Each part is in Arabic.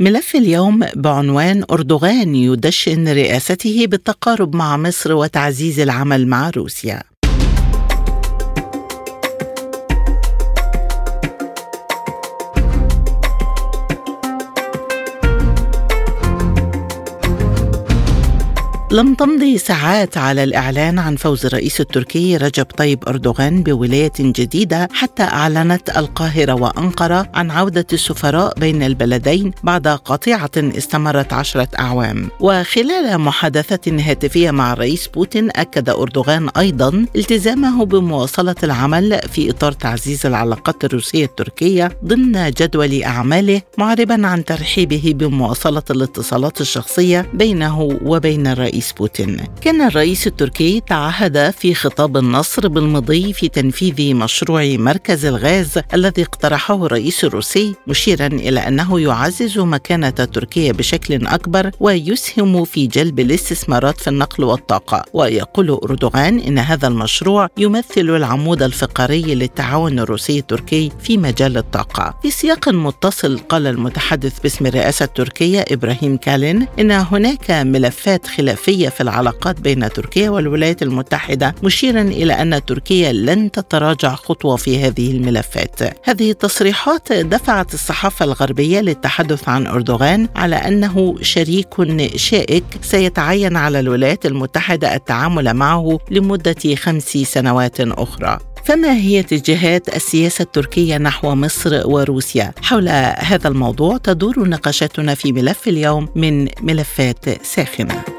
ملف اليوم بعنوان أردوغان يدشن رئاسته بالتقارب مع مصر وتعزيز العمل مع روسيا. لم تمضي ساعات على الإعلان عن فوز الرئيس التركي رجب طيب أردوغان بولاية جديدة حتى أعلنت القاهرة وأنقرة عن عودة السفراء بين البلدين بعد قطيعة استمرت عشرة أعوام. وخلال محادثة هاتفية مع الرئيس بوتين أكد أردوغان أيضا التزامه بمواصلة العمل في إطار تعزيز العلاقات الروسية التركية ضمن جدول أعماله معربا عن ترحيبه بمواصلة الاتصالات الشخصية بينه وبين الرئيس الرئيس بوتين. كان الرئيس التركي تعهد في خطاب النصر بالمضي في تنفيذ مشروع مركز الغاز الذي اقترحه الرئيس الروسي مشيرا إلى أنه يعزز مكانة تركيا بشكل أكبر ويسهم في جلب الاستثمارات في النقل والطاقة. ويقول أردوغان إن هذا المشروع يمثل العمود الفقري للتعاون الروسي التركي في مجال الطاقة. في سياق متصل قال المتحدث باسم الرئاسة التركية إبراهيم كالين إن هناك ملفات خلافية الجغرافية في العلاقات بين تركيا والولايات المتحدة مشيرا إلى أن تركيا لن تتراجع خطوة في هذه الملفات. هذه التصريحات دفعت الصحافة الغربية للتحدث عن أردوغان على أنه شريك شائك سيتعين على الولايات المتحدة التعامل معه لمدة خمس سنوات أخرى. فما هي اتجاهات السياسة التركية نحو مصر وروسيا؟ حول هذا الموضوع تدور نقاشاتنا في ملف اليوم من ملفات ساخنة.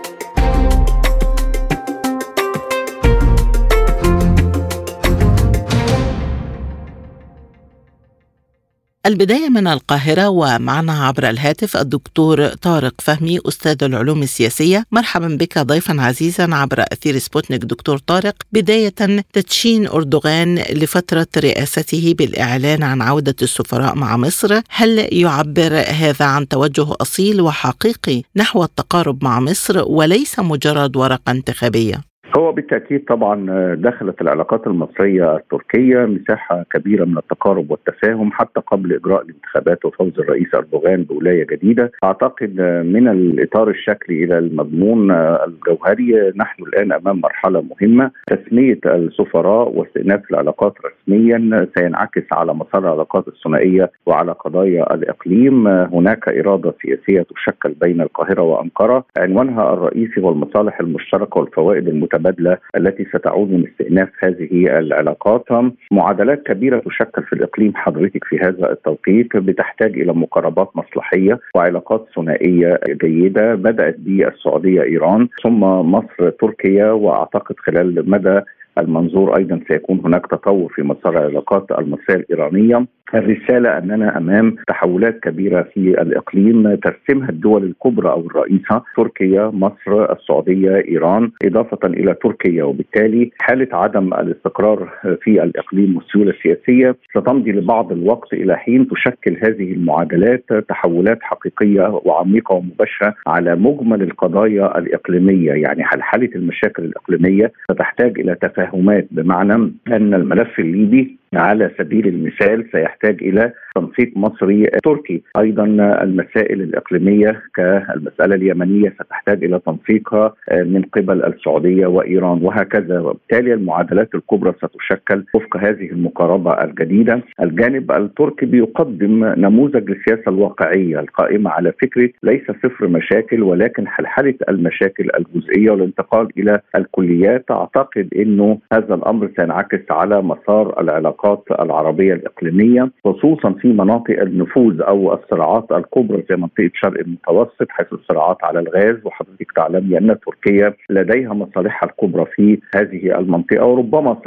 البداية من القاهرة ومعنا عبر الهاتف الدكتور طارق فهمي أستاذ العلوم السياسية مرحبا بك ضيفا عزيزا عبر أثير سبوتنيك دكتور طارق بداية تدشين أردوغان لفترة رئاسته بالإعلان عن عودة السفراء مع مصر هل يعبر هذا عن توجه أصيل وحقيقي نحو التقارب مع مصر وليس مجرد ورقة انتخابية؟ هو بالتأكيد طبعا دخلت العلاقات المصرية التركية مساحة كبيرة من التقارب والتفاهم حتى قبل إجراء الانتخابات وفوز الرئيس أردوغان بولاية جديدة. أعتقد من الإطار الشكلي إلى المضمون الجوهري نحن الآن أمام مرحلة مهمة. تسمية السفراء واستئناف العلاقات رسميا سينعكس على مسار العلاقات الثنائية وعلى قضايا الإقليم. هناك إرادة سياسية تشكل بين القاهرة وأنقرة. عنوانها الرئيسي هو المصالح المشتركة والفوائد المتبادله المتبادله التي ستعود من استئناف هذه العلاقات. معادلات كبيرة تشكل في الإقليم حضرتك في هذا التوقيت بتحتاج إلى مقاربات مصلحية وعلاقات ثنائية جيدة بدأت بالسعودية إيران ثم مصر تركيا وأعتقد خلال مدى المنظور أيضا سيكون هناك تطور في مسار العلاقات المصرية الإيرانية. الرسالة أننا أمام تحولات كبيرة في الإقليم ترسمها الدول الكبرى أو الرئيسه تركيا، مصر، السعودية، إيران، إضافة إلى تركيا. وبالتالي حالة عدم الاستقرار في الإقليم والسيولة السياسية ستمضي لبعض الوقت إلى حين تشكل هذه المعادلات تحولات حقيقية وعميقة ومباشرة على مجمل القضايا الإقليمية، يعني حلحله المشاكل الإقليمية ستحتاج إلى تفاهمات بمعنى أن الملف الليبي على سبيل المثال سيحتاج إلى تنسيق مصري تركي. أيضا المسائل الإقليمية كالمسألة اليمنية ستحتاج إلى تنسيقها من قبل السعودية وإيران وهكذا. وبالتالي المعادلات الكبرى ستشكل وفق هذه المقاربة الجديدة. الجانب التركي بيقدم نموذج للسياسة الواقعية القائمة على فكرة ليس صفر مشاكل ولكن حلحلة المشاكل الجزئية والانتقال إلى الكليات. أعتقد إنه هذا الأمر سينعكس على مسار العلاقات العلاقات العربية الإقليمية خصوصا في مناطق النفوذ أو الصراعات الكبرى زي منطقة شرق المتوسط حيث الصراعات على الغاز وحضرتك تعلمي أن تركيا لديها مصالحها الكبرى في هذه المنطقة وربما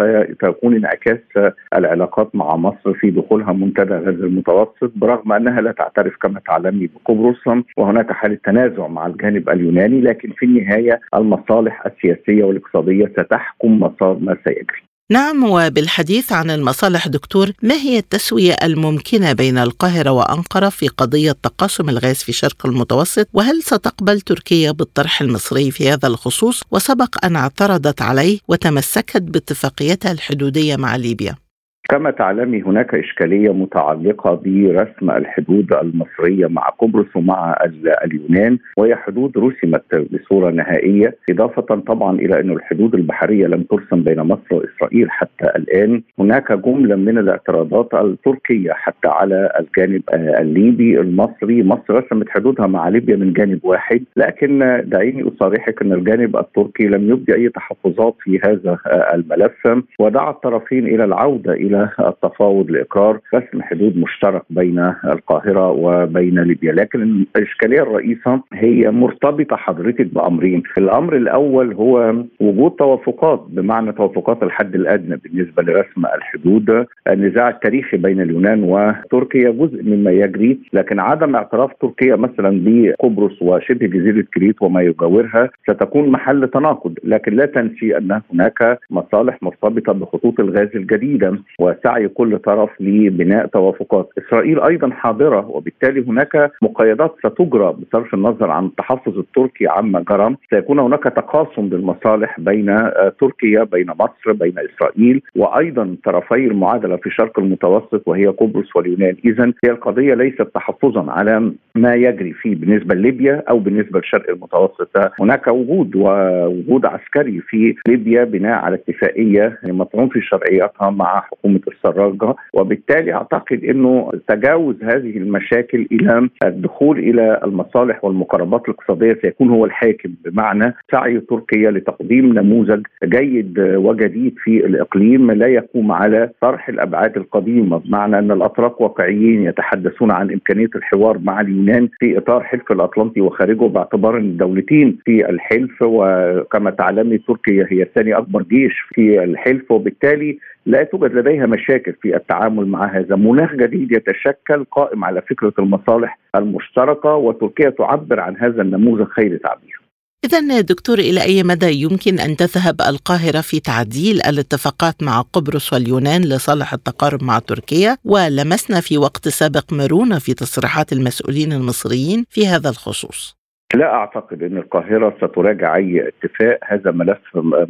سيكون انعكاس العلاقات مع مصر في دخولها منتدى غاز المتوسط برغم أنها لا تعترف كما تعلمي بقبرص وهناك حالة تنازع مع الجانب اليوناني لكن في النهاية المصالح السياسية والاقتصادية ستحكم مسار ما سيجري. نعم وبالحديث عن المصالح دكتور ما هي التسوية الممكنة بين القاهرة وأنقرة في قضية تقاسم الغاز في شرق المتوسط؟ وهل ستقبل تركيا بالطرح المصري في هذا الخصوص؟ وسبق أن اعترضت عليه وتمسكت باتفاقيتها الحدودية مع ليبيا. كما تعلمي هناك إشكالية متعلقة برسم الحدود المصرية مع قبرص ومع اليونان وهي حدود رسمت بصورة نهائية إضافة طبعا إلى أن الحدود البحرية لم ترسم بين مصر وإسرائيل حتى الآن. هناك جملة من الاعتراضات التركية حتى على الجانب الليبي المصري مصر رسمت حدودها مع ليبيا من جانب واحد. لكن دعيني أصارحك أن الجانب التركي لم يبدي أي تحفظات في هذا الملف ودعا الطرفين إلى العودة إلى التفاوض لإقرار رسم حدود مشترك بين القاهرة وبين ليبيا، لكن الإشكالية الرئيسة هي مرتبطة حضرتك بأمرين، الأمر الأول هو وجود توافقات بمعنى توافقات الحد الأدنى بالنسبة لرسم الحدود، النزاع التاريخي بين اليونان وتركيا جزء مما يجري، لكن عدم اعتراف تركيا مثلا بقبرص وشبه جزيرة كريت وما يجاورها ستكون محل تناقض، لكن لا تنسي أن هناك مصالح مرتبطة بخطوط الغاز الجديدة. وسعي كل طرف لبناء توافقات. إسرائيل أيضا حاضرة وبالتالي هناك مقايضات ستجرى بصرف النظر عن التحفظ التركي عما جرى سيكون هناك تقاسم بالمصالح بين آه، تركيا بين مصر بين إسرائيل وأيضا طرفي المعادلة في شرق المتوسط وهي قبرص واليونان. إذا هي القضية ليست تحفظا على ما يجري فيه بالنسبة لليبيا أو بالنسبة لشرق المتوسط. هناك وجود ووجود عسكري في ليبيا بناء على اتفاقية مطعون في شرعيتها مع حكومة حكومه السراجة وبالتالي أعتقد إنه تجاوز هذه المشاكل إلى الدخول إلى المصالح والمقاربات الاقتصادية سيكون هو الحاكم. بمعنى سعي تركيا لتقديم نموذج جيد وجديد في الإقليم لا يقوم على طرح الأبعاد القديمة. بمعنى أن الأتراك واقعيين يتحدثون عن إمكانية الحوار مع اليونان في إطار حلف الأطلنطي وخارجه باعتبار أن الدولتين في الحلف وكما تعلمي تركيا هي ثاني أكبر جيش في الحلف وبالتالي لا توجد لديها مشاكل في التعامل مع هذا. مناخ جديد يتشكل قائم على فكرة المصالح المشتركة وتركيا تعبر عن هذا النموذج خير تعبير. إذا دكتور إلى أي مدى يمكن أن تذهب القاهرة في تعديل الاتفاقات مع قبرص واليونان لصالح التقارب مع تركيا؟ ولمسنا في وقت سابق مرونة في تصريحات المسؤولين المصريين في هذا الخصوص. لا أعتقد إن القاهرة ستراجع أي اتفاق هذا ملف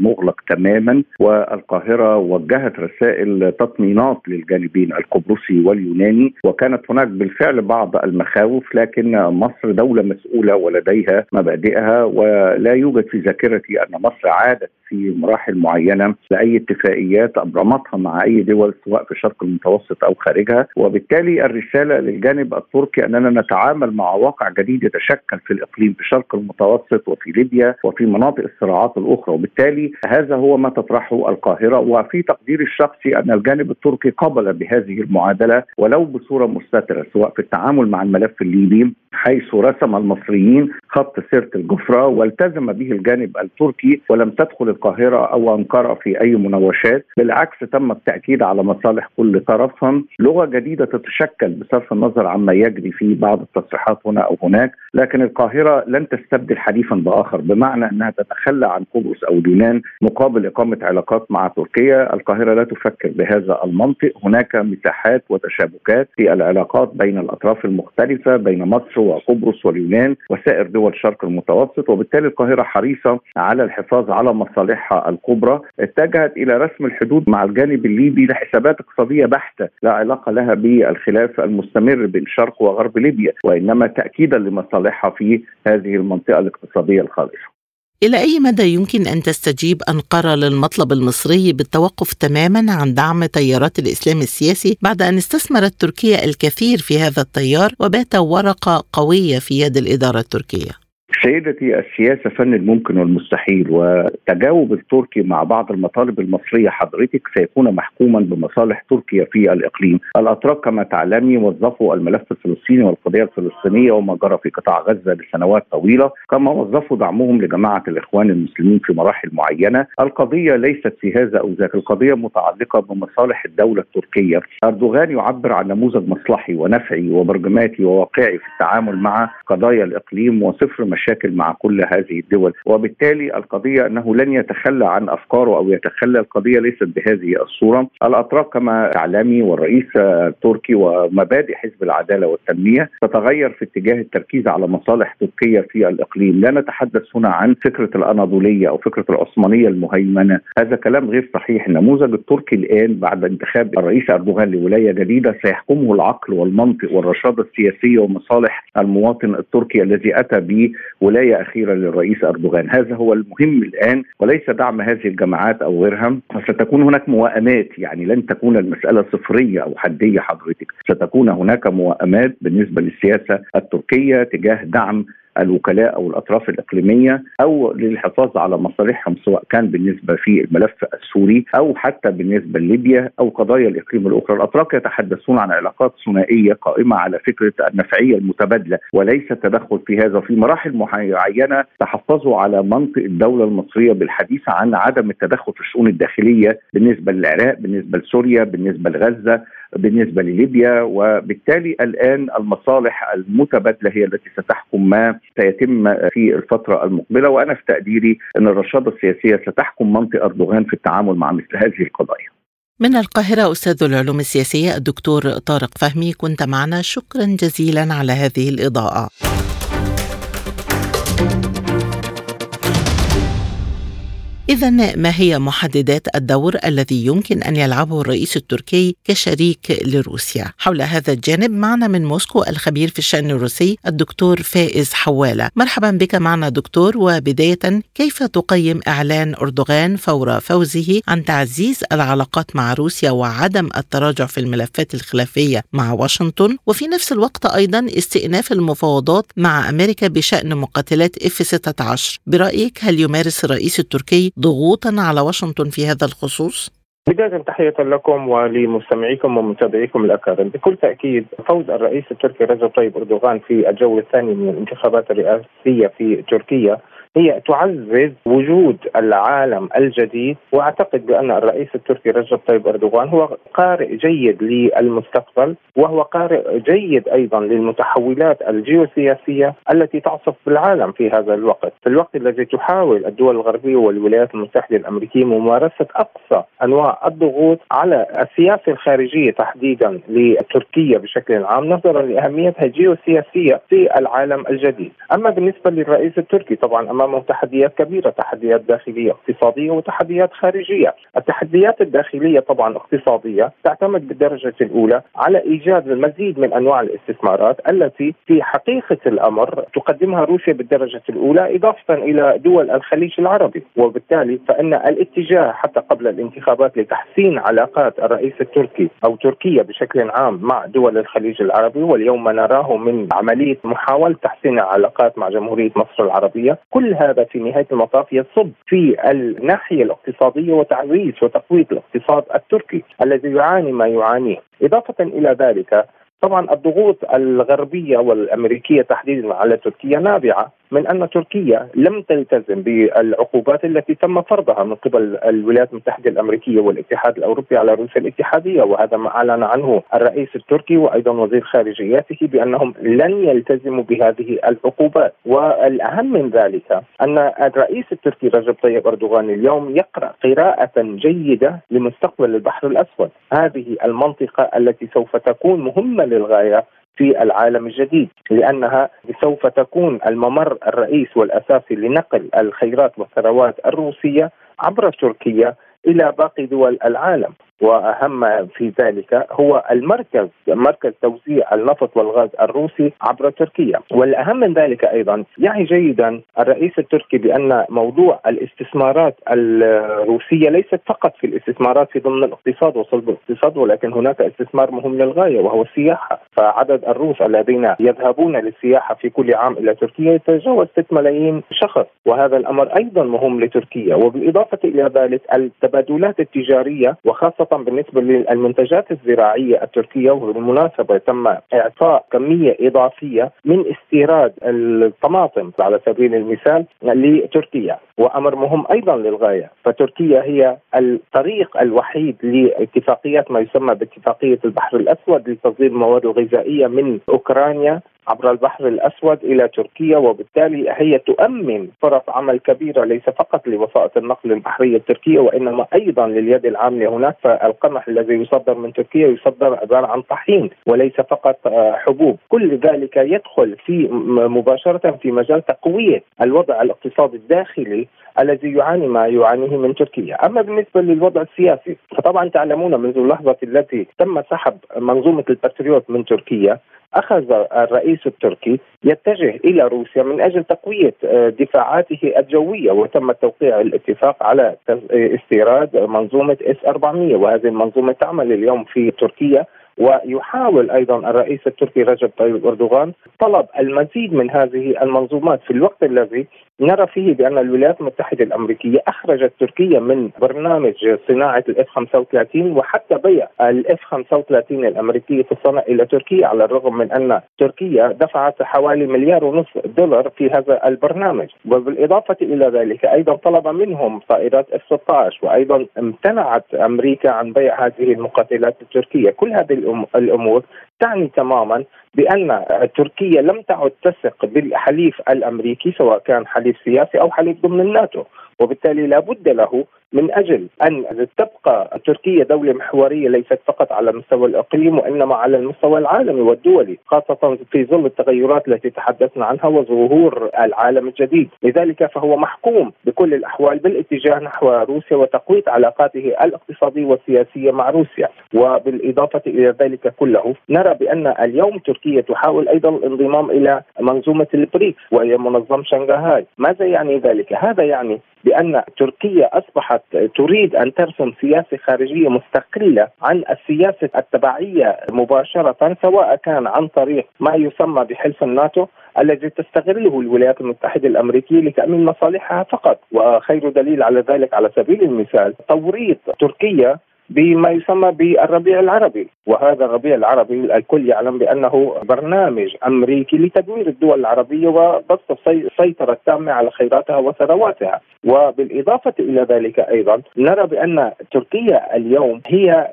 مغلق تماما والقاهرة وجهت رسائل تطمينات للجانبين القبرصي واليوناني وكانت هناك بالفعل بعض المخاوف لكن مصر دولة مسؤولة ولديها مبادئها ولا يوجد في ذاكرتي أن مصر عادت في مراحل معينة لأي اتفاقيات أبرمتها مع أي دول سواء في الشرق المتوسط أو خارجها. وبالتالي الرسالة للجانب التركي أننا نتعامل مع واقع جديد يتشكل في الإقليم في الشرق المتوسط وفي ليبيا وفي مناطق الصراعات الأخرى. وبالتالي هذا هو ما تطرحه القاهرة. وفي تقديري الشخصي أن الجانب التركي قبل بهذه المعادلة ولو بصورة مستترة سواء في التعامل مع الملف الليبي حيث رسم المصريين خط سيرة الجفرة والتزم به الجانب التركي ولم تدخل القاهرة أو أنقرة في أي مناوشات. بالعكس تم التأكيد على مصالح كل طرف. لغة جديدة تتشكل بصرف النظر عما يجري في بعض التصريحات هنا أو هناك. لكن القاهرة لن تستبدل حديثا بآخر بمعنى أنها تتخلى عن قبرص أو اليونان مقابل إقامة علاقات مع تركيا. القاهرة لا تفكر بهذا المنطق. هناك مساحات وتشابكات في العلاقات بين الأطراف المختلفة بين مصر وقبرص واليونان وسائر دول الشرق المتوسط. وبالتالي القاهرة حريصه على الحفاظ على مصالحها الكبرى اتجهت إلى رسم الحدود مع الجانب الليبي لحسابات اقتصادية بحتة لا علاقة لها بالخلاف المستمر بين شرق وغرب ليبيا وإنما تاكيدا لمصالحها في هذه المنطقة الاقتصادية الخالصة إلى أي مدى يمكن أن تستجيب أنقرة للمطلب المصري بالتوقف تماما عن دعم تيارات الإسلام السياسي بعد أن استثمرت تركيا الكثير في هذا التيار وبات ورقة قوية في يد الإدارة التركية؟ سيدتي السياسة فن الممكن والمستحيل وتجاوب التركي مع بعض المطالب المصرية حضرتك سيكون محكوما بمصالح تركيا في الإقليم، الأتراك كما تعلمي وظفوا الملف الفلسطيني والقضية الفلسطينية وما جرى في قطاع غزة لسنوات طويلة، كما وظفوا دعمهم لجماعة الإخوان المسلمين في مراحل معينة، القضية ليست في هذا أو ذاك، القضية متعلقة بمصالح الدولة التركية، أردوغان يعبر عن نموذج مصلحي ونفعي وبرجماتي وواقعي في التعامل مع قضايا الإقليم وصفر مشاكل مع كل هذه الدول، وبالتالي القضية أنه لن يتخلى عن أفكاره أو يتخلى القضية ليست بهذه الصورة، الاتراك كما تعلمي والرئيس التركي ومبادئ حزب العدالة والتنمية تتغير في اتجاه التركيز على مصالح تركيا في الإقليم، لا نتحدث هنا عن فكرة الأناضولية أو فكرة العثمانية المهيمنة، هذا كلام غير صحيح، النموذج التركي الآن بعد انتخاب الرئيس أردوغان لولاية جديدة سيحكمه العقل والمنطق والرشاده السياسيه ومصالح المواطن التركي الذي أتى بولايه اخيره للرئيس أردوغان، هذا هو المهم الآن وليس دعم هذه الجماعات أو غيرها، وستكون هناك موائمات يعني لن تكون المسألة صفرية أو حدية حضرتك، ستكون هناك موائمات بالنسبة للسياسة التركية تجاه دعم الوكلاء أو الأطراف الإقليمية أو للحفاظ على مصالحهم سواء كان بالنسبة في الملف السوري أو حتى بالنسبة لليبيا أو قضايا الإقليم الأخرى، الأتراك يتحدثون عن علاقات ثنائية قائمة على فكرة النفعية المتبادلة وليس التدخل في هذا. في مراحل معينة تحفظوا على منطق الدولة المصرية بالحديث عن عدم التدخل في الشؤون الداخلية بالنسبة للعراق، بالنسبة لسوريا، بالنسبة لغزة، بالنسبة لليبيا وبالتالي الآن المصالح المتبادلة هي التي ستحكم ما سيتم في الفترة المقبلة وأنا في تقديري أن الرشاده السياسية ستحكم منطق أردوغان في التعامل مع مثل هذه القضايا. من القاهرة أستاذ العلوم السياسية الدكتور طارق فهمي كنت معنا شكرا جزيلا على هذه الإضاءة. إذا ما هي محددات الدور الذي يمكن أن يلعبه الرئيس التركي كشريك لروسيا؟ حول هذا الجانب معنا من موسكو الخبير في الشأن الروسي الدكتور فائز حوالة. مرحبا بك معنا دكتور وبداية كيف تقيم إعلان أردوغان فور فوزه عن تعزيز العلاقات مع روسيا وعدم التراجع في الملفات الخلافية مع واشنطن وفي نفس الوقت أيضا استئناف المفاوضات مع أمريكا بشأن مقاتلات إف 16 برأيك هل يمارس الرئيس التركي ضغوطا على واشنطن في هذا الخصوص؟ بداية تحية لكم ولمستمعيكم ومتابعيكم الأكارم بكل تأكيد فوز الرئيس التركي رجب طيب أردوغان في الجولة الثانية من الانتخابات الرئاسية في تركيا هي تعزز وجود العالم الجديد وأعتقد بأن الرئيس التركي رجب طيب أردوغان هو قارئ جيد للمستقبل وهو قارئ جيد أيضا للمتحولات الجيوسياسية التي تعصف بالعالم في هذا الوقت، في الوقت الذي تحاول الدول الغربية والولايات المتحدة الأمريكية ممارسة أقصى أنواع الضغوط على السياسة الخارجية تحديدا لتركيا بشكل عام نظرا لأهميتها الجيوسياسية في العالم الجديد، أما بالنسبة للرئيس التركي طبعا امامه تحديات كبيرة، تحديات داخلية اقتصادية وتحديات خارجية، التحديات الداخلية طبعا اقتصادية تعتمد بالدرجة الأولى على إيجاد المزيد من أنواع الاستثمارات التي في حقيقة الأمر تقدمها روسيا بالدرجة الأولى إضافة إلى دول الخليج العربي، وبالتالي فإن الاتجاه حتى قبل الانتخابات لتحسين علاقات الرئيس التركي أو تركيا بشكل عام مع دول الخليج العربي واليوم ما نراه من عملية محاولة تحسين العلاقات مع جمهورية مصر العربية، كل هذا في نهاية المطاف يصب في الناحية الاقتصادية وتعزيز وتقويه الاقتصاد التركي الذي يعاني ما يعانيه، إضافة إلى ذلك طبعا الضغوط الغربية والأمريكية تحديدا على تركيا نابعة. من أن تركيا لم تلتزم بالعقوبات التي تم فرضها من قبل الولايات المتحدة الأمريكية والاتحاد الأوروبي على روسيا الاتحادية وهذا ما أعلن عنه الرئيس التركي وأيضا وزير خارجيته بأنهم لن يلتزموا بهذه العقوبات. والأهم من ذلك أن الرئيس التركي رجب طيب أردوغان اليوم يقرأ قراءة جيدة لمستقبل البحر الأسود. هذه المنطقة التي سوف تكون مهمة للغاية في العالم الجديد لأنها سوف تكون الممر الرئيس والأساسي لنقل الخيرات والثروات الروسية عبر تركيا إلى باقي دول العالم. وأهم في ذلك هو المركز مركز توزيع النفط والغاز الروسي عبر تركيا. والأهم من ذلك أيضا يعي جيدا الرئيس التركي بأن موضوع الاستثمارات الروسية ليست فقط في الاستثمارات في ضمن الاقتصاد وصلب الاقتصاد ولكن هناك استثمار مهم للغاية وهو السياحة. فعدد الروس الذين يذهبون للسياحة في كل عام إلى تركيا يتجاوز 6 ملايين شخص. وهذا الأمر أيضا مهم لتركيا. وبالإضافة إلى ذلك التبادلات التجارية وخاصة بالنسبة للمنتجات الزراعية التركية وبالمناسبه تم إعطاء كمية إضافية من استيراد الطماطم على سبيل المثال لتركيا وأمر مهم أيضا للغاية. فتركيا هي الطريق الوحيد لاتفاقيات ما يسمى باتفاقية البحر الأسود لتصدير المواد الغذائية من أوكرانيا. عبر البحر الأسود إلى تركيا وبالتالي هي تؤمن فرص عمل كبيرة ليس فقط لوسائط النقل البحرية التركية وإنما أيضا لليد العاملة هناك فالقمح الذي يصدر من تركيا يصدر عبارة عن طحين وليس فقط آه، حبوب، كل ذلك يدخل في مباشرة في مجال تقوية الوضع الاقتصادي الداخلي الذي يعاني ما يعانيه من تركيا، أما بالنسبة للوضع السياسي فطبعا تعلمون منذ اللحظة التي تم سحب منظومة البتريوت من تركيا أخذ الرئيس التركي يتجه إلى روسيا من أجل تقوية آه، دفاعاته الجوية وتم توقيع الاتفاق على استيراد منظومة إس 400 وهذه المنظومة تعمل اليوم في تركيا. ويحاول أيضا الرئيس التركي رجب طيب أردوغان طلب المزيد من هذه المنظومات في الوقت الذي نرى فيه بأن الولايات المتحدة الأمريكية أخرجت تركيا من برنامج صناعة الإف 35 وحتى بيع الإف 35 الأمريكية في الصنع إلى تركيا على الرغم من أن تركيا دفعت حوالي مليار ونصف دولار في هذا البرنامج. وبالإضافة إلى ذلك أيضا طلب منهم طائرات إف 16 وأيضا امتنعت أمريكا عن بيع هذه المقاتلات التركية. كل هذه الأمور تعني تماما بأن تركيا لم تعد تثق بالحليف الأمريكي سواء كان حليف سياسي أو حليف ضمن الناتو وبالتالي لا بد له من أجل أن تبقى تركيا دولة محورية ليست فقط على مستوى الإقليم وإنما على المستوى العالمي والدولي خاصة في ظل التغيرات التي تحدثنا عنها وظهور العالم الجديد، لذلك فهو محكوم بكل الأحوال بالاتجاه نحو روسيا وتقويه علاقاته الاقتصادية والسياسية مع روسيا، وبالإضافة إلى ذلك كله نرى بأن اليوم تركيا تحاول أيضا الانضمام إلى منظومة البريكس وهي منظم شنغهاي، ماذا يعني ذلك؟ هذا يعني بأن تركيا أصبحت تريد أن ترسم سياسة خارجية مستقلة عن السياسة التبعية مباشرة سواء كان عن طريق ما يسمى بحلف الناتو الذي تستغله الولايات المتحدة الأمريكية لتأمين مصالحها فقط. وخير دليل على ذلك على سبيل المثال توريط تركيا بما يسمى بالربيع العربي. وهذا الربيع العربي الكل يعلم بأنه برنامج أمريكي لتدمير الدول العربية وبسط السيطره التامة على خيراتها وثرواتها. وبالإضافة إلى ذلك أيضا نرى بأن تركيا اليوم هي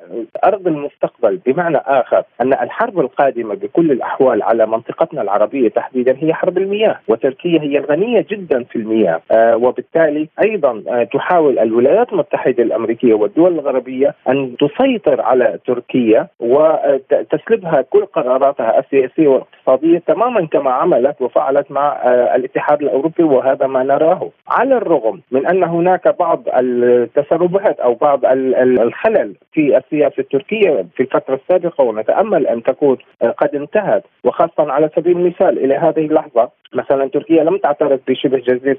أرض المستقبل بمعنى آخر أن الحرب القادمة بكل الأحوال على منطقتنا العربية تحديدا هي حرب المياه وتركيا هي غنية جدا في المياه. آه وبالتالي أيضا آه تحاول الولايات المتحدة الأمريكية والدول الغربية أن تسيطر على تركيا وتسلبها كل قراراتها السياسية والاقتصادية تماما كما عملت وفعلت مع آه، الاتحاد الأوروبي وهذا ما نراه. على الرغم من أن هناك بعض التسربات أو بعض الخلل في السياسة التركية في الفترة السابقة ونتأمل أن تكون آه، قد انتهت. وخاصة على سبيل المثال إلى هذه اللحظة مثلا تركيا لم تعترف بشبه جزيرة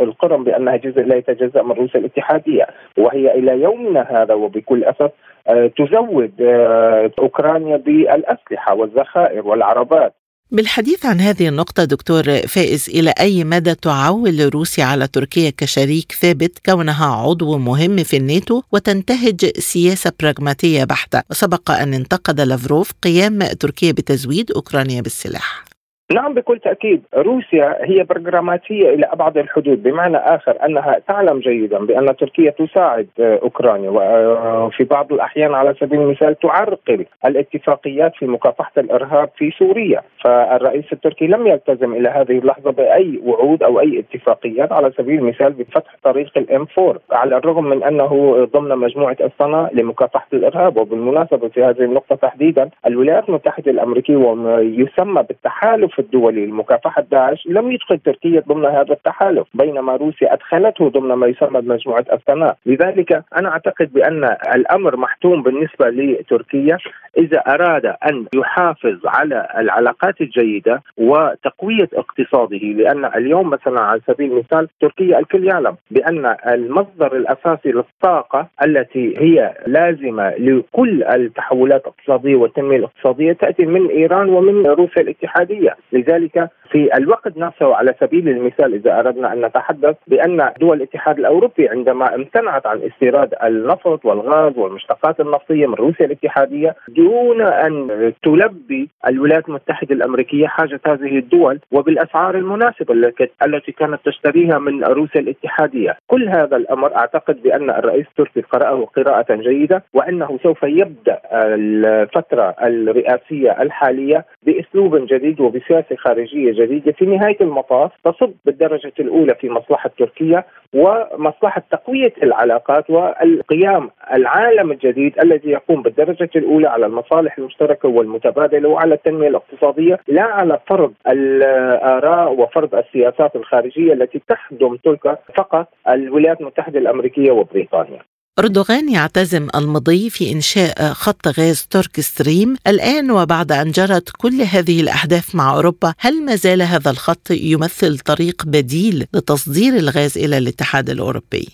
القرم بأنها جزء لا يتجزأ من روسيا الاتحادية. وهي إلى يومنا هذا وبكل أسف آه، تزود آه، أوكرانيا بالأسلحة والذخائر والعربات. بالحديث عن هذه النقطة دكتور فائز إلى أي مدى تعول روسيا على تركيا كشريك ثابت كونها عضو مهم في الناتو وتنتهج سياسة براغماتية بحتة؟ وسبق أن انتقد لافروف قيام تركيا بتزويد أوكرانيا بالسلاح. نعم بكل تأكيد. روسيا هي برغراماتيه إلى أبعد الحدود بمعنى آخر أنها تعلم جيدا بأن تركيا تساعد أوكرانيا وفي بعض الأحيان على سبيل المثال تعرقل الاتفاقيات في مكافحة الإرهاب في سوريا. فالرئيس التركي لم يلتزم إلى هذه اللحظة بأي وعود أو أي اتفاقيات على سبيل المثال بفتح طريق الإم 4 على الرغم من أنه ضمن مجموعة الصنع لمكافحة الإرهاب. وبالمناسبة في هذه النقطة تحديدا الولايات المتحدة الأمريكية وما يسمى بالتحالف الدولي لمكافحه داعش لم يدخل تركيا ضمن هذا التحالف بينما روسيا أدخلته ضمن ما يسمى بمجموعه استنا لذلك أنا أعتقد بأن الأمر محتوم بالنسبة لتركيا. إذا أراد أن يحافظ على العلاقات الجيدة وتقوية اقتصاده لأن اليوم مثلا على سبيل المثال تركيا الكل يعلم بأن المصدر الأساسي للطاقة التي هي لازمة لكل التحولات الاقتصادية والتنمية الاقتصادية تأتي من إيران ومن روسيا الاتحادية، لذلك في الوقت نفسه على سبيل المثال إذا أردنا أن نتحدث بأن دول الاتحاد الأوروبي عندما امتنعت عن استيراد النفط والغاز والمشتقات النفطية من روسيا الاتحادية دون أن تلبي الولايات المتحدة الأمريكية حاجة هذه الدول وبالأسعار المناسبة التي كانت تشتريها من روسيا الاتحادية، كل هذا الأمر أعتقد بأن الرئيس التركي قرأه قراءة جيدة وأنه سوف يبدأ الفترة الرئاسية الحالية بأسلوب جديد وبسياسة خارجية جديدة في نهاية المطاف تصب بالدرجة الأولى في مصلحة تركيا ومصلحة تقوية العلاقات والقيام العالم الجديد الذي يقوم بالدرجة الأولى على المصالح المشتركة والمتبادلة وعلى التنمية الاقتصادية لا على فرض الآراء وفرض السياسات الخارجية التي تخدم تلك فقط الولايات المتحدة الأمريكية وبريطانيا. أردوغان يعتزم المضي في إنشاء خط غاز ترك ستريم الآن وبعد أن جرت كل هذه الأحداث مع أوروبا هل ما زال هذا الخط يمثل طريق بديل لتصدير الغاز إلى الاتحاد الأوروبي؟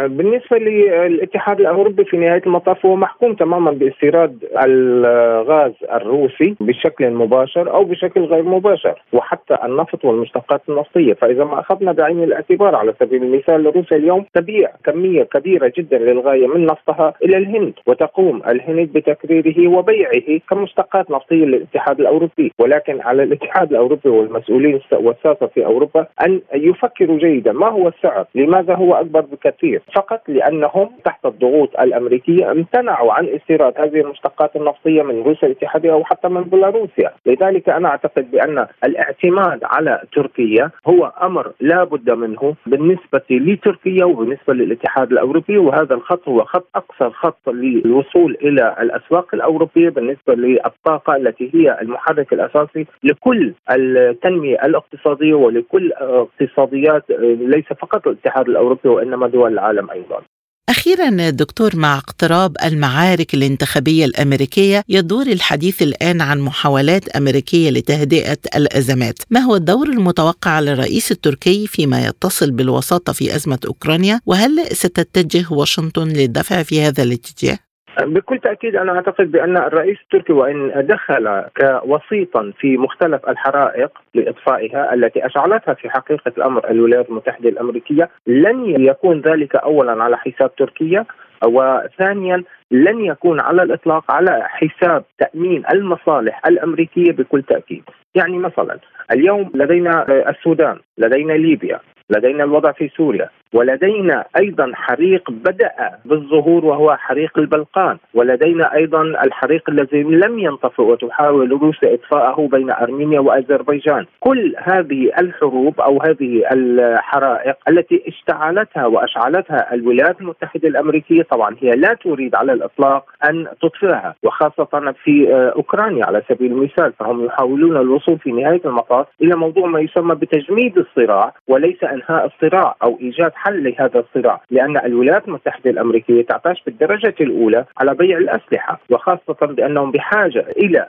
بالنسبة للاتحاد الأوروبي في نهاية المطاف هو محكوم تماما باستيراد الغاز الروسي بشكل مباشر أو بشكل غير مباشر وحتى النفط والمشتقات النفطية فإذا ما أخذنا بعين الاعتبار على سبيل المثال روسيا اليوم تبيع كمية كبيرة جدا للغاية من نفطها إلى الهند وتقوم الهند بتكريره وبيعه كمشتقات نفطية للاتحاد الأوروبي ولكن على الاتحاد الأوروبي والمسؤولين والساسة في أوروبا أن يفكروا جيدا ما هو السعر؟ لماذا هو أكبر بكثير؟ فقط لأنهم تحت الضغوط الأمريكية امتنعوا عن استيراد هذه المشتقات النفطية من روسيا الاتحاديه أو حتى من بيلاروسيا، لذلك أنا أعتقد بأن الاعتماد على تركيا هو أمر لا بد منه بالنسبة لتركيا وبالنسبة للاتحاد الأوروبي وهذا الخط هو خط اقصر خط للوصول إلى الأسواق الأوروبية بالنسبة للطاقة التي هي المحرك الأساسي لكل التنمية الاقتصادية ولكل اقتصاديات ليس فقط الاتحاد الأوروبي وإنما دول العالم. العالم أيضا. أخيرا دكتور مع اقتراب المعارك الانتخابية الأمريكية يدور الحديث الآن عن محاولات أمريكية لتهدئة الأزمات. ما هو الدور المتوقع للرئيس التركي فيما يتصل بالوساطة في أزمة أوكرانيا؟ وهل ستتجه واشنطن للدفع في هذا الاتجاه؟ بكل تأكيد أنا أعتقد بأن الرئيس التركي وإن دخل كوسيطا في مختلف الحرائق لإطفائها التي أشعلتها في حقيقة الأمر الولايات المتحدة الأمريكية لن يكون ذلك اولا على حساب تركيا وثانيا لن يكون على الإطلاق على حساب تأمين المصالح الأمريكية بكل تأكيد، يعني مثلا اليوم لدينا السودان، لدينا ليبيا، لدينا الوضع في سوريا ولدينا أيضا حريق بدأ بالظهور وهو حريق البلقان. ولدينا أيضا الحريق الذي لم ينطفئ وتحاول روسيا إطفاءه بين أرمينيا وأذربيجان. كل هذه الحروب أو هذه الحرائق التي اشتعلتها وأشعلتها الولايات المتحدة الأمريكية طبعا هي لا تريد على الإطلاق أن تطفئها وخاصة في أوكرانيا على سبيل المثال فهم يحاولون الوصول في نهاية المطاف إلى موضوع ما يسمى بتجميد الصراع وليس إنهاء الصراع أو إيجاد حل لهذا الصراع لأن الولايات المتحدة الأمريكية تعتاش بالدرجة الأولى على بيع الأسلحة وخاصة بأنهم بحاجة إلى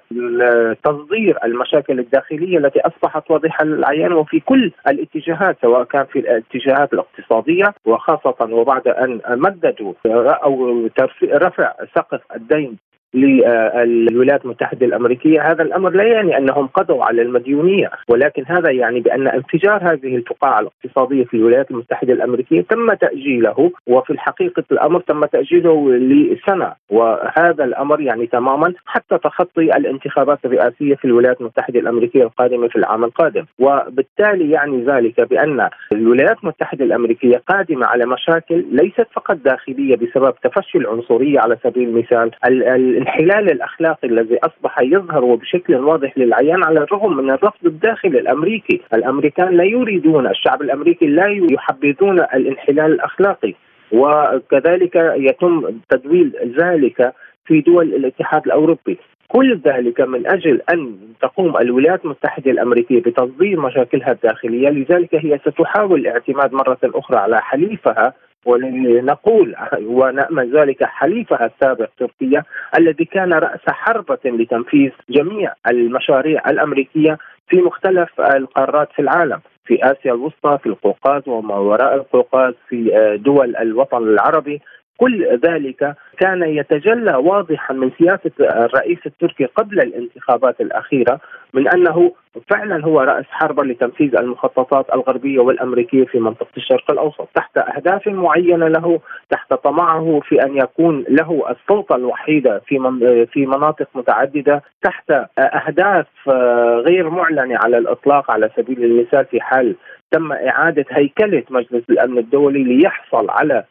تصدير المشاكل الداخلية التي أصبحت واضحة للعيان وفي كل الاتجاهات سواء كان في الاتجاهات الاقتصادية وخاصة وبعد أن مددوا أو رفع سقف الدين للولايات المتحدة الأمريكية. هذا الأمر لا يعني أنهم قضوا على المديونية ولكن هذا يعني بأن انفجار هذه الفقاعة الاقتصادية في الولايات المتحدة الأمريكية تم تأجيله وفي الحقيقة الأمر تم تأجيله لسنة وهذا الأمر يعني تماما حتى تخطي الانتخابات الرئاسية في الولايات المتحدة الأمريكية القادمة في العام القادم. وبالتالي يعني ذلك بأن الولايات المتحدة الأمريكية قادمة على مشاكل ليست فقط داخلية بسبب تفشي العنصرية على سبيل المثال الانحلال الأخلاقي الذي أصبح يظهر بشكل واضح للعيان على الرغم من الرفض الداخلي الأمريكي، الأمريكان لا يريدون الشعب الأمريكي لا يحبذون الانحلال الأخلاقي. وكذلك يتم تدويل ذلك في دول الاتحاد الأوروبي. كل ذلك من أجل أن تقوم الولايات المتحدة الأمريكية بتصدير مشاكلها الداخلية، لذلك هي ستحاول الاعتماد مرة أخرى على حليفها ولنقول ونأمل ذلك حليفها السابق تركيا الذي كان رأس حربة لتنفيذ جميع المشاريع الأمريكية في مختلف القارات في العالم في آسيا الوسطى في القوقاز وما وراء القوقاز في آه، دول الوطن العربي. كل ذلك كان يتجلى واضحا من سياسة الرئيس التركي قبل الانتخابات الأخيرة من أنه فعلا هو رأس حربة لتنفيذ المخططات الغربية والأمريكية في منطقة الشرق الأوسط. تحت أهداف معينة له تحت طمعه في أن يكون له السلطة الوحيدة في من في مناطق متعددة تحت أهداف غير معلنة على الإطلاق على سبيل المثال في حال تم إعادة هيكلة مجلس الأمن الدولي ليحصل على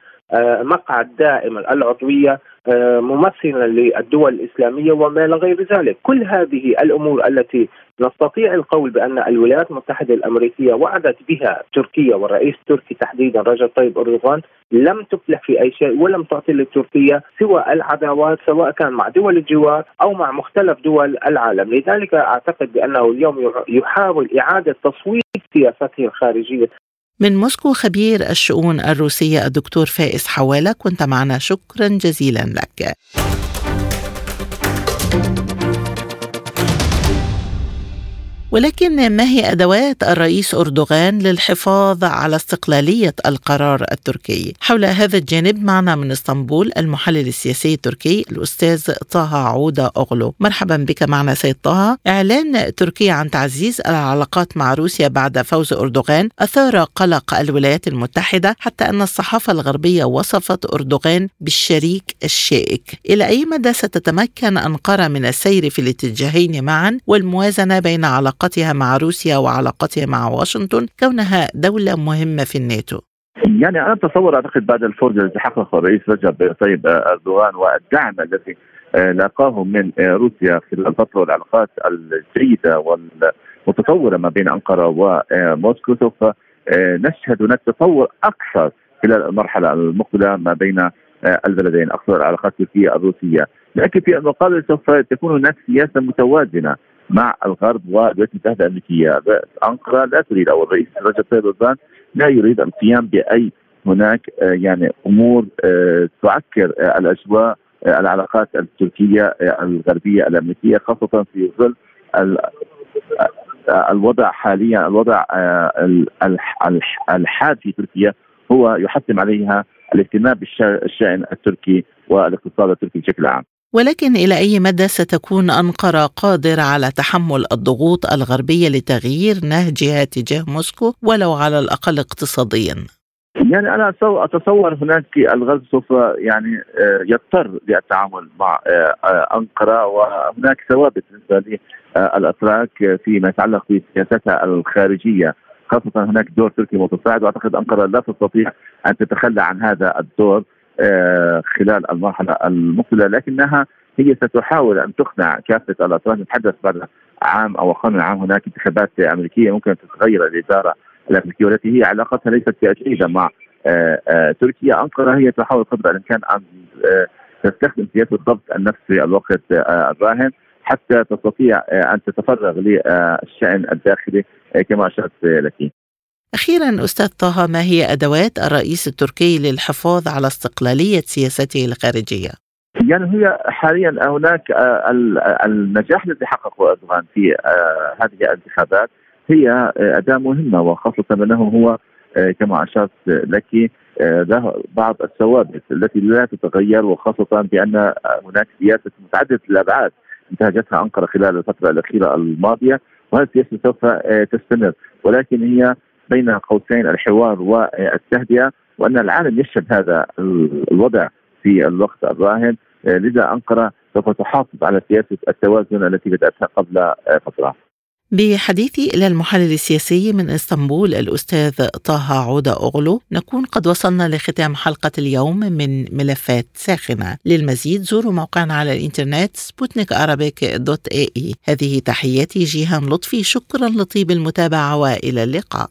مقعد دائم العضوية آه، ممثلا للدول الإسلامية وما غير ذلك، كل هذه الأمور التي نستطيع القول بأن الولايات المتحدة الأمريكية وعدت بها تركيا والرئيس التركي تحديدا رجب طيب أردوغان لم تفلح في أي شيء ولم تعطي لتركيا سوى العداوات سواء كان مع دول الجوار أو مع مختلف دول العالم، لذلك أعتقد بأنه اليوم يحاول إعادة تصوير سياسته الخارجية من موسكو خبير الشؤون الروسية الدكتور فائز حوالة كنت معنا. شكرا جزيلا لك. ولكن ما هي أدوات الرئيس أردوغان للحفاظ على استقلالية القرار التركي؟ حول هذا الجانب معنا من إسطنبول المحلل السياسي التركي الأستاذ طه عوده أغلو، مرحبا بك معنا سيد طه. إعلان تركيا عن تعزيز العلاقات مع روسيا بعد فوز أردوغان أثار قلق الولايات المتحدة حتى أن الصحافة الغربية وصفت أردوغان بالشريك الشائك. إلى أي مدى ستتمكن أنقرة من السير في الاتجاهين معا والموازنة بين علاقات علاقتها مع روسيا وعلاقتها مع واشنطن كونها دولة مهمة في الناتو. يعني أنا أتصور أعتقد بعد الفوز الذي حققه الرئيس رجب طيب أردوغان والدعم الذي آه، لاقاه من آه، روسيا خلال الفترة والعلاقات الجيدة والمتطورة ما بين أنقرة وموسكو سوف آه، نشهد هناك تطور أكثر خلال المرحلة المقبلة ما بين البلدين اقصد العلاقات التركية الروسية. لكن في المقابل سوف تكون هناك سياسة متوازنة مع الغرب والولايات المتحده الأمريكية، أنقرة لا تريد أو الرئيس رجب طيب اردوغان لا يريد القيام بأي هناك آه، يعني أمور آه، تعكر آه، الأجواء العلاقات التركية الغربية الأمريكية خاصة في ظل الوضع حاليا الوضع الحاد في تركيا هو يحتم عليها الاهتمام بالشان التركي والاقتصاد التركي بشكل عام. ولكن إلى أي مدى ستكون أنقرة قادرة على تحمل الضغوط الغربية لتغيير نهجها تجاه موسكو ولو على الأقل اقتصاديا؟ يعني أنا أتصور هناك الغرب سوف يعني آه، يضطر للتعامل مع آه، آه، أنقرة وهناك ثوابت بالنسبة للأتراك فيما يتعلق بسياستها الخارجية خاصة هناك دور تركي متصاعد وأعتقد أنقرة لا تستطيع أن تتخلى عن هذا الدور خلال المرحلة المقبلة لكنها هي ستحاول أن تقنع كافه الأطراف نتحدث بعد عام أو أقل من عام هناك انتخابات أمريكية ممكن ان تتغير الإدارة الأمريكية والتي هي علاقتها ليست جيده مع آه، آه، تركيا أنقرة هي تحاول قدر الإمكان أن تستخدم سياسة الضبط النفسي الوقت الراهن حتى تستطيع أن تتفرغ للشأن الداخلي كما أشرت لك. أخيرا أستاذ طه ما هي أدوات الرئيس التركي للحفاظ على استقلالية سياسته الخارجية؟ يعني هي حاليا هناك آه، النجاح الذي حققه أردوغان في آه، هذه الانتخابات هي آه، أداة مهمة وخاصة أنه هو كما أشرت لك له بعض الثوابت التي لا تتغير وخاصة بأن هناك سياسة متعددة الأبعاد انتهجتها أنقرة خلال الفترة الأخيرة الماضية وهذه السياسة سوف تستمر ولكن هي بين قوسين الحوار والتهدئة وأن العالم يشهد هذا الوضع في الوقت الراهن. لذا أنقرة سوف تحافظ على سياسة التوازن التي بدأتها قبل فترة. بحديثي إلى المحلل السياسي من إسطنبول الأستاذ طه عودة أغلو نكون قد وصلنا لختام حلقة اليوم من ملفات ساخنة. للمزيد زوروا موقعنا على الإنترنت سبوتنيك دوت اي اي هذه تحياتي جيهان لطفي شكرا لطيب المتابعة وإلى اللقاء.